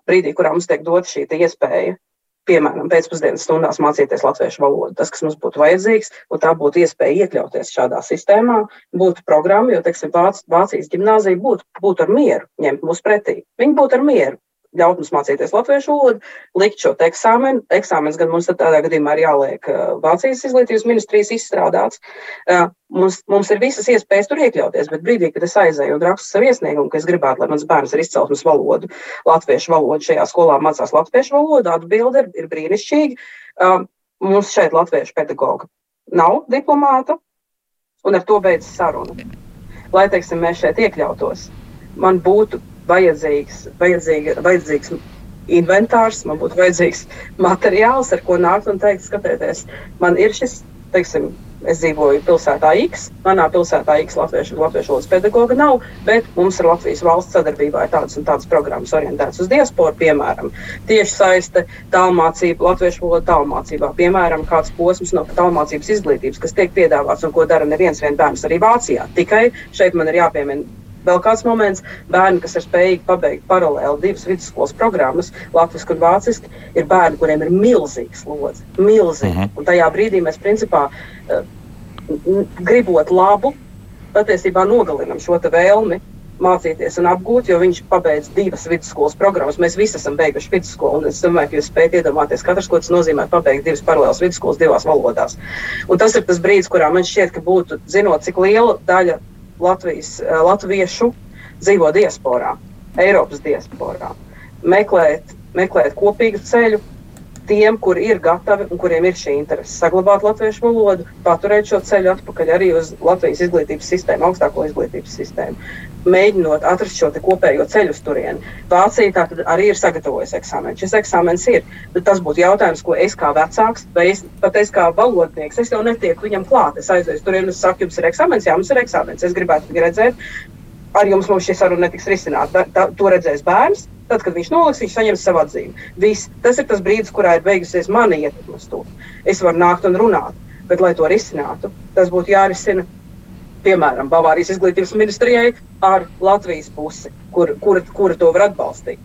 brīdī, kurā mums tiek dota šī iespēja piemēram, pēcpusdienas stundās mācīties latviešu valodu. Tas, kas mums būtu vajadzīgs, un tā būtu iespēja iekļauties šādā sistēmā, būtu programma, jo, teiksim, Vāc, Vācijas gimnāzija būtu, būtu ar mieru ņemt mūs pretī. Viņi būtu ar mieru. Ļaut mums mācīties latviešu valodu, likt šo eksāmenu. Eksāmenis gan mums tādā gadījumā ir jāliek Vācijas izglītības ministrijas izstrādāts. Mums, mums ir visas iespējas tur iekļauties, bet brīdī, kad es aizēju un rakstu savu iesniegumu, ka es gribētu, lai mans bērns ar izcelsmes valodu, latviešu valodu šajā skolā mācās latviešu valodu, atbilde ir, ir brīnišķīga. Mums šeit latviešu pedagoga nav diplomāta, un ar to beidzas saruna. Lai, teiksim, mēs šeit iekļautos, man būtu vajadzīgs, vajadzīga, vajadzīgs inventārs, man būtu vajadzīgs materiāls, ar ko nākt un teikt, skatieties, man ir šis, teiksim, es dzīvoju pilsētā X, manā pilsētā X latviešu, latviešu valodas pedagoga nav, bet mums ar Latvijas valsts sadarbībā ir tādas un tādas programmas orientētas uz diasporu, piemēram, tieši saiste tālmācība, latviešu valoda tālmācībā, piemēram, kāds posms no tālmācības izglītības, kas tiek piedāvāts un ko dara neviens vien bērns arī Vācijā. Tikai šeit man ir jāpiemina Vēl kāds moments, bērni, kas ir spējīgi pabeigt paralēli divas vidusskolas programmas, latviešu un vāciski, ir bērni, kuriem ir milzīgs slodzi. Milzīgi. Uh -huh. Un tajā brīdī mēs principā uh, gribot labu, patiesībā nogalinam šo vēlmi mācīties un apgūt, jo viņš pabeidz divas vidusskolas programmas. Mēs visi esam beiguši vidusskolu, un es domāju, ka jūs spējat iedomāties, katrs, ko tas nozīmē, pabeigt divas paralēlas vidusskolas divās valodās. Un tas ir tas brīdis, kurā man šķiet, ka būtu, zinot, cik liela daļa Latvijas, eh, latviešu dzīvo diasporā, Eiropas diasporā. Meklēt, meklēt kopīgu ceļu, tiem, kuri ir gatavi un kuriem ir šī interese saglabāt latviešu valodu, paturēt šo ceļu atpakaļ arī uz Latvijas izglītības sistēmu, augstāko izglītības sistēmu, mēģinot atrast šo kopējo ceļu uz turieni. Vācija tātad arī ir sagatavojusi eksāmenu. Šis eksāmens ir, bet tas būtu jautājums, ko es kā vecāks, vai es, pat es kā valodnieks, es jau netieku viņam klāt. Es aizēju tur un saku, jums ir eksāmens, jā, mums ir eksāmens. Es gribētu redzēt, ar jums šī saruna netiks risināta. To redzēs bērns, Tad, kad viņš noliks, viņš saņems savu atzīmi. Viss. Tas ir tas brīdis, kurā ir beigusies mana ietekme uz to. Es varu nākt un runāt, bet, lai to risinātu, tas būtu jārisina piemēram Bavārijas izglītības ministrijai ar Latvijas pusi, kur, kura, kura to var atbalstīt.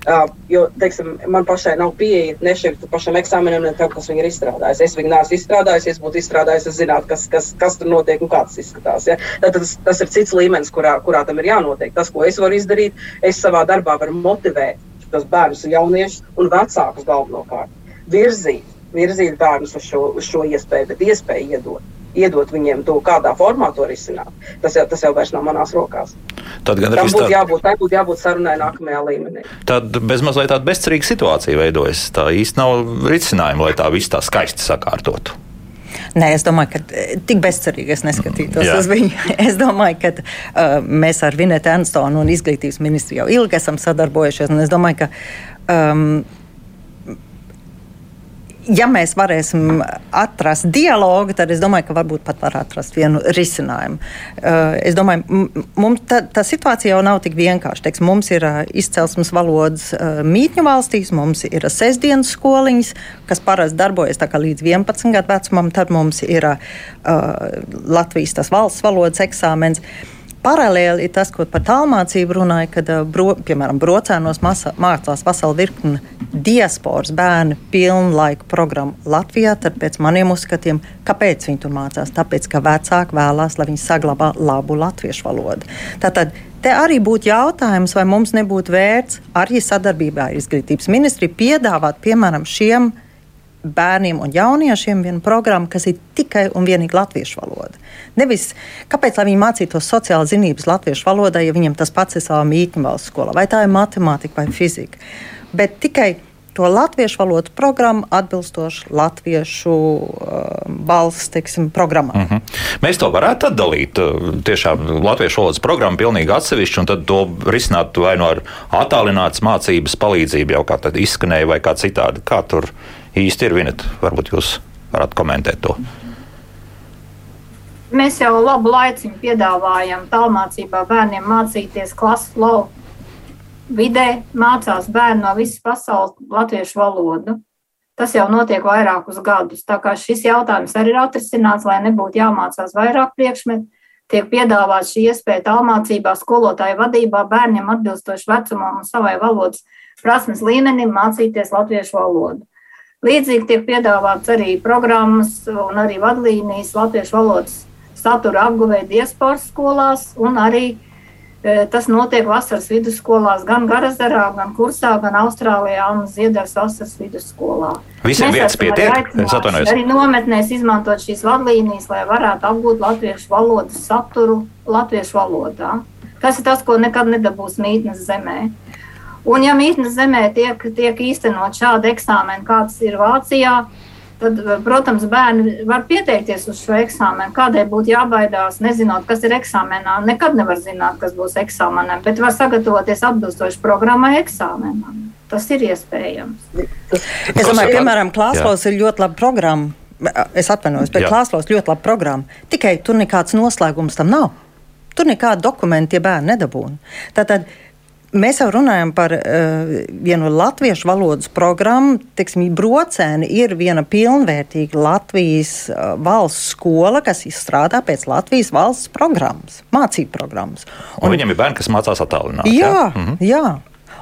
Uh, jo, teiksim, man pašai nav pieeja ne šim pašam eksāmenam, ne tam, kas viņa ir izstrādājis. Es viņu neesmu izstrādājis, es būtu izstrādājis, es zinātu, kas, kas, kas tur notiek un kā tas izskatās. Ja? Tad tas, tas ir cits līmenis, kurā, kurā tam ir jānotiek. Tas, ko es varu izdarīt, es savā darbā varu motivēt tos bērnus un jauniešus un vecākus galvenokārt virzīt, virzīt bērnus uz šo, uz šo iespēju, bet iespēju iedot iedot viņiem to, kādā formā to risināt. Tas jau, tas jau vairs nav manās rokās. Tad gan arī būtu tā... jābūt, tā būtu jābūt sarunai nākamajā līmenī.
Tad bezmazliet tāda bezcerīga situācija veidojas. Tā īsti nav risinājuma, lai tā viss tā skaisti sakārtotu.
Nē, es domāju, ka eh, tik bezcerīgi es neskatītos Jā. uz viņu. Es domāju, ka uh, mēs ar Vinetu Ernstonu un izglītības ministru jau ilgi esam sadarbojušies. Es domāju, ka um, ja mēs varēsim atrast dialogu, tad es domāju, ka varbūt pat var atrast vienu risinājumu. Uh, es domāju, mums tā, tā situācija jau nav tik vienkārša. Teiks, mums ir uh, izcelsmes valodas uh, mītņu valstīs, mums ir sestdienas skoliņas, kas parasti darbojas līdz 11 gadu vecumam, tad mums ir Latvijas valsts valodas eksāmens. Paralēli ir tas, ko par tālmācību runāja, kad, bro, piemēram, brocēnos masa, mācās vesela virkne diasporas bērnu pilnlaika programmu Latvijā. Tad pēc maniem uzskatiem, kāpēc viņi tur mācās? Tāpēc, ka vecāki vēlās, lai viņi saglabā labu latviešu valodu. Tātad te arī būtu jautājums, vai mums nebūtu vērts arī sadarbībā ar izglītības ministriju piedāvāt, piemēram, šiem bērniem bērniem un jauniešiem viena programma, kas ir tikai un vienīgi latviešu valoda. Nevis kāpēc viņi mācītos sociālās zinības latviešu valodā, ja viņiem tas pats ir savā mītņu valsts skolā, vai tā ir matemātika vai fizika. Bet tikai to latviešu valodu programmu atbilstoši latviešu uh, valsts teiksim, programmām. Mm -hmm.
Mēs to varētu atdalīt. Uh, tiešām latviešu valodas programmu pilnīgi atsevišķi, un tad to risināt vai no nu ar attālinātas mācības palīdzību, jau kā tad izskanēja, vai kā citādi. Kā tur īsti ir. Vinet, varbūt jūs varat komentēt to.
Mēs jau labu laiciņu piedāvājam tālmācībā bērniem mācīties klases lauku vidē, mācās bērni no visas pasaules latviešu valodu. Tas jau notiek vairākus gadus. Tā kā šis jautājums arī ir atrisināts, lai nebūtu jāmācās vairāk priekšmetu, tiek piedāvāta šī iespēja tālmācībā, skolotāju vadībā bērniem atbilstoši vecumam un savai valodas prasmes līmenim mācīties latviešu valodu. Līdzīgi tiek piedāvāts arī programmas un arī vadlīnijas latviešu valodas satura apguvē diasporas skolās, un arī e, tas notiek vasaras vidusskolās gan Garazarā, gan Kursā, gan Austrālijā un Ziedars vasaras vidusskolā.
Visiem vietas pietiek? Es
atvainojos. Arī nometnēs izmantot šīs vadlīnijas, lai varētu apgūt latviešu valodas saturu latviešu valodā. Tas ir tas, ko nekad nedabūs mītnes zemē. Un, ja mītnes zemē tiek, tiek īstenot šādi eksāmeni, kāds ir Vācijā, tad, protams, bērni var pieteikties uz šo eksāmenu. Kādai būtu jābaidās, nezinot, kas ir eksāmenā. Nekad nevar zināt, kas būs eksāmenā, bet var sagatavoties atbilstoši programmai eksāmenam. Tas ir iespējams.
Es domāju, piemēram, Klāslos ir ļoti laba programma. Es atvainojos, bet Klāslos ļoti laba programma. Tikai tur nekāds noslēgums tam nav. Tur nekādu dokumentu tie bērni nedabūna. Tātad Mēs jau runājam par uh, vienu latviešu valodas programmu. Teiksim, Brocēni ir viena pilnvērtīga Latvijas uh, valsts skola, kas strādā pēc Latvijas valsts programmas, mācību programmas.
Un, un viņiem ir bērni, kas mācās attālināti.
Jā, jā. Mhm. jā.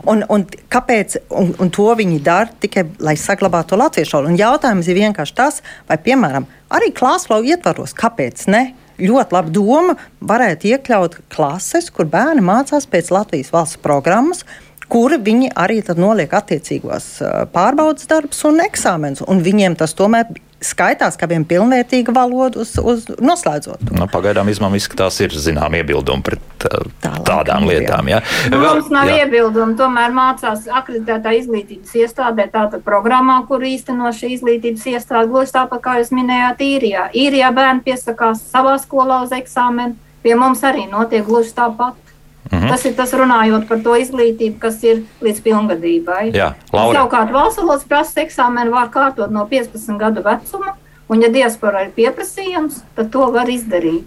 Un, un kāpēc un, un to viņi dara tikai lai saglabātu latviešu valodu? Jautājums ir vienkārši tas, vai, piemēram, arī klāsflau ietvaros, kāpēc ne? Ļoti laba doma varētu iekļaut klases, kur bērni mācās pēc Latvijas valsts programmas, kuri viņi arī noliek attiecīgos pārbaudas darbus un eksāmenus. Un viņiem tas tomēr skaitās kā viena pilnvērtīga valoda, uz, uz noslēdzot. To.
Nu, pagaidām izmām izskatās, ir zinām iebildumi pret
Tālāk,
tādām
jā.
lietām. Ja?
Nu, Mums nav iebildumi, tomēr mācās akreditētā izglītības iestādē, tātad programmā, kur īsteno šī izglītības iestāde, gluži tāpat kā jūs minējāt īrijā. Īrijā bērni piesakās savā skolā uz eksāmenu, pie mums arī notiek gluži tāpat.
Mhm.
Tas ir tas runājot par to izglītību, kas ir līdz pilngadībai.
Jā.
Savukārt valsts valodas prasības eksāmenu var kārtot no 15 gadu vecuma, un, ja diaspora ir pieprasījums, tad to var izdarīt.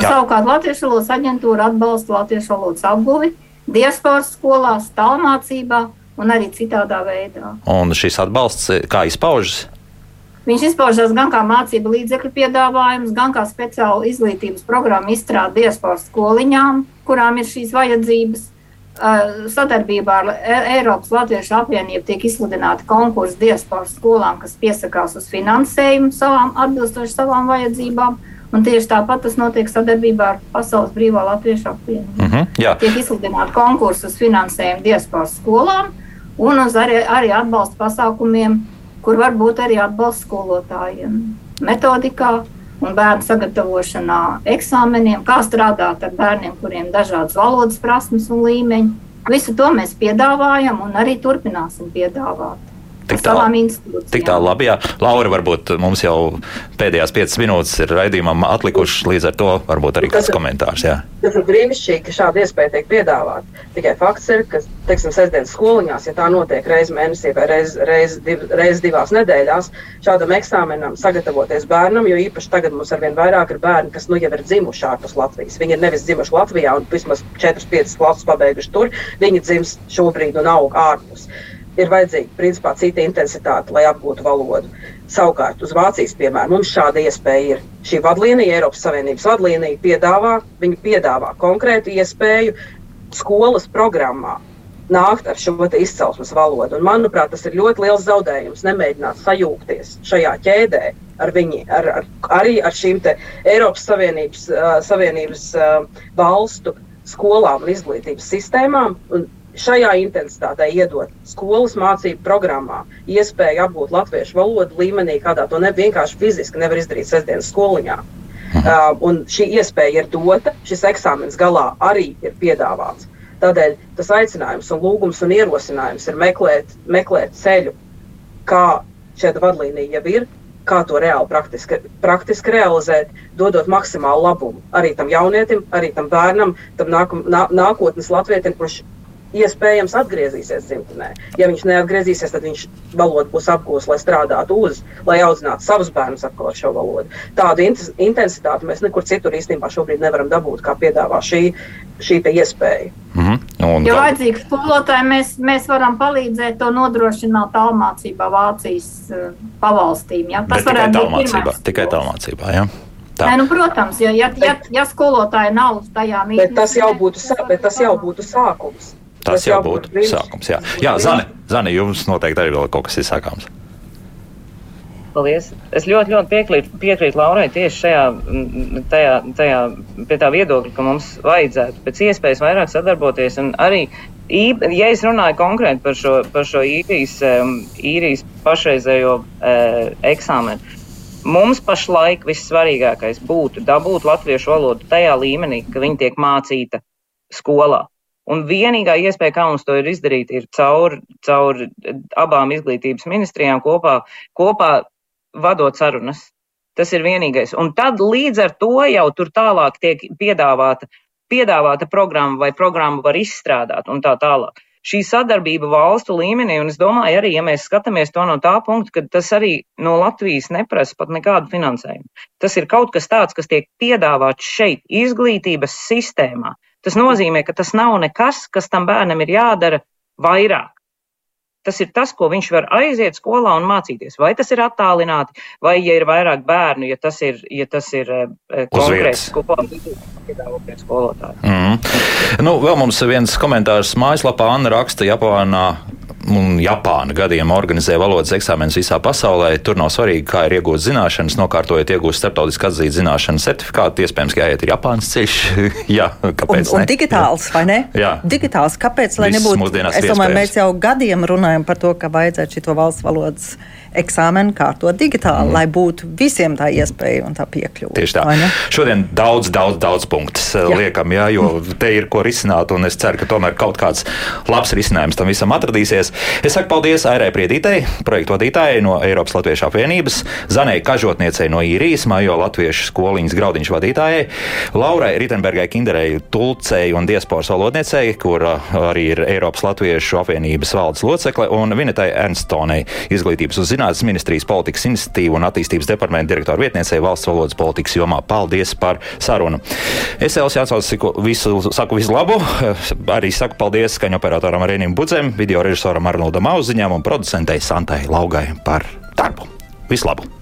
Savukārt Latvijas valodas aģentūra atbalsta latviešu valodas apguvi diasporas skolās, tālmācībā un arī citādā veidā.
Un šis atbalsts eh, kā izpaužas?
Viņš izpaužās gan kā mācību līdzekļu piedāvājums, gan kā speciāla izglītības programma izstrāde diasporas skoliņām, kurām ir šīs vajadzības. Uh, Sadarbībā ar E- Eiropas Latviešu apvienību tiek izsludināti konkursi diasporas skolām, kas piesakās uz finansējumu savām, atbilstoši savām vajadzībām. Un tieši tāpat tas notiek sadarbībā ar Pasaules Brīvā Latviešu apvienību.
Uh -huh, jā,
Tiek izsludināti konkursi uz finansējumu diasporas skolām un uz arī, arī atbalsta pasākumiem, kur var būt arī atbalsts skolotājiem, metodikā un bērnu sagatavošanā eksāmeniem, kā strādāt ar bērniem, kuriem ir dažādas valodas prasmes un līmeņi. Visu to mēs piedāvājam un arī turpināsim piedāvāt.
Tik
institūcijām.
tik tālu labi. Jā. Laura, varbūt mums jau pēdējās piecas minūtes ir raidījumam atlikušas, līdz ar to varbūt arī kāds komentārs. Jā.
Tas ir brīnišķīgi, ka šāda iespēja tiek piedāvāta. Tikai fakts ir, ka, teiksim, sestdienas skoliņās, ja tā notiek reizes mēnesī vai reizes reiz, div, reiz divās nedēļās, šādam eksāmenam sagatavoties bērnam, jo īpaši tagad mums arvien vairāk ir bērni, kas nu jau ir dzimuši ārpus Latvijas. Viņi ir nevis dzimuši Latvijā un vismaz 4-5 klases pabeiguši tur, viņi dzimst šobrīd un aug ārpus. Ir vajadzīga principā cita intensitāte, lai apgūtu valodu. Savukārt, uz Vācijas piemēra mums šāda iespēja ir. Šī vadlīnija, Eiropas Savienības vadlīnija, piedāvā, piedāvā konkrētu iespēju skolas programmā nākt ar šo izcelsmes valodu. Un, manuprāt, tas ir ļoti liels zaudējums nemēģināt sajūgties šajā ķēdē ar viņi, ar, ar, arī ar šīm Eiropas Savienības, uh, Savienības uh, valstu skolām un izglītības sistēmām. Un šajā intensitātē iedot skolas mācību programmā iespēju apgūt latviešu valodu līmenī, kādā to ne vienkārši fiziski nevar izdarīt sestdienas skoliņā. Uh, un šī iespēja ir dota, šis eksāmenis galā arī ir piedāvāts. Tādēļ tas aicinājums, un lūgums un ierosinājums ir meklēt, meklēt ceļu, kā šāda vadlīnija jau ir, kā to reāli praktiski, praktiski realizēt, dodot maksimālu labumu arī tam jaunietim, arī tam bērnam, tam nākum, nā, nākotnes latvietim, kurš iespējams atgriezīsies dzimtenē. Ja viņš neatgriezīsies, tad viņš valodu būs apgūlis, lai strādātu uz, lai audzinātu savus bērnus atkal ar šo valodu. Tādu intensitāti mēs nekur citur īstenībā šobrīd nevaram dabūt, kā piedāvā šī, šī iespēja.
Mhm. Un,
Jo
gal-
vajadzīgs skolotāji, mēs, mēs varam palīdzēt to nodrošināt tālmācībā Vācijas eh, pavalstīm. Ja?
bet tikai
varētu būt
tālmācībā. Tikai tālmācībā jā. Tā.
Nē, nu, protams, ja, ja, ja, ja skolotāji nav tajā mītnē,
Bet tas jau būtu, sā, bet tas jau būtu sākums.
Tas jau būtu sākums. Jā, jā Zane, Zane, jums noteikti arī vēl kaut kas ir sakāms.
Paldies. Es ļoti, ļoti piekrītu, piekrītu Laurai tieši šajā, tajā, tajā, pie tā viedokļa, ka mums vajadzētu pēc iespējas vairāk sadarboties. un Arī, ja es runāju konkrēti par šo, par šo īrijas, īrijas pašreizējo uh, eksāmenu, mums pašlaik vissvarīgākais būtu dabūt latviešu valodu tajā līmenī, ka viņi tiek mācīta skolā. Un vienīgā iespēja, kā mums to ir izdarīt, ir caur, caur abām izglītības ministrijām kopā, kopā vadot sarunas. Tas ir vienīgais. Un tad līdz ar to jau tur tālāk tiek piedāvāta, piedāvāta programma vai programma var izstrādāt un tā tālāk. Šī sadarbība valstu līmenī, un es domāju, arī, ja mēs skatāmies to no tā punkta, ka tas arī no Latvijas neprasa pat nekādu finansējumu. Tas ir kaut kas tāds, kas tiek piedāvāts šeit, izglītības sistēmā. Tas nozīmē, ka tas nav nekas, kas tam bērnam ir jādara vairāk. Tas ir tas, ko viņš var aiziet skolā un mācīties. Vai tas ir attālināti, vai, ja ir vairāk bērnu, ja tas ir, ja tas ir konkrēts skolotāja.
Mm. Nu, vēl mums viens komentārs mājaslapā. Anna raksta, Japānā un Japāna gadiem organizē valodas eksāmenus visā pasaulē. Tur nav svarīgi, kā ir iegūts zināšanas, nokārtojot iegūst starptautiski atzītu zināšanu certifikātu. Iespējams, ka jāiet ir Japānas ceļš. Jā, kāpēc?
Un, un digitāls,
Jā.
vai ne?
Jā.
Digitāls, kāpēc? Lai
Viss
nebūtu. Es domāju, mēs jau gadiem runājam par to, ka vajadzētu šito valsts valodas eksāmenu kārtot digitāli, mm. lai būtu visiem tā iespēja un tā piekļuve.
Tieši tā. Šodien daudz, daudz, daudz punktus jā. liekam, jā, jo te ir ko risināt, un es ceru, ka tomēr kaut kāds labs risinājums tam visam atradīsies. Es saku paldies Airai Priedītei, projektu vadītājai no Eiropas Latviešu apvienības, Zanai Kažotniecei no īrijas, Majo Latviešu skoliņas graudiņš vadītājai, Laurai Ritenbergai Kinderei Tulcei un diasporas valodniecei, kur uh, arī ir Eiropas Latviešu apvienības valdes locekle, un Vinetai Ernstonei, izglītības uz zinātnes ministrijas politikas institīvu un attīstības departamenta direktora vietniecei valsts valodas politikas jomā. Paldies par sarunu. Es Elsas Jansons visu, saku visu labu. Arī saku paldies skaņu operatoram Arēnam Budzem, video režisoram Arnoldam Auziņam un producentei Santai Laugai par darbu. Visu labu!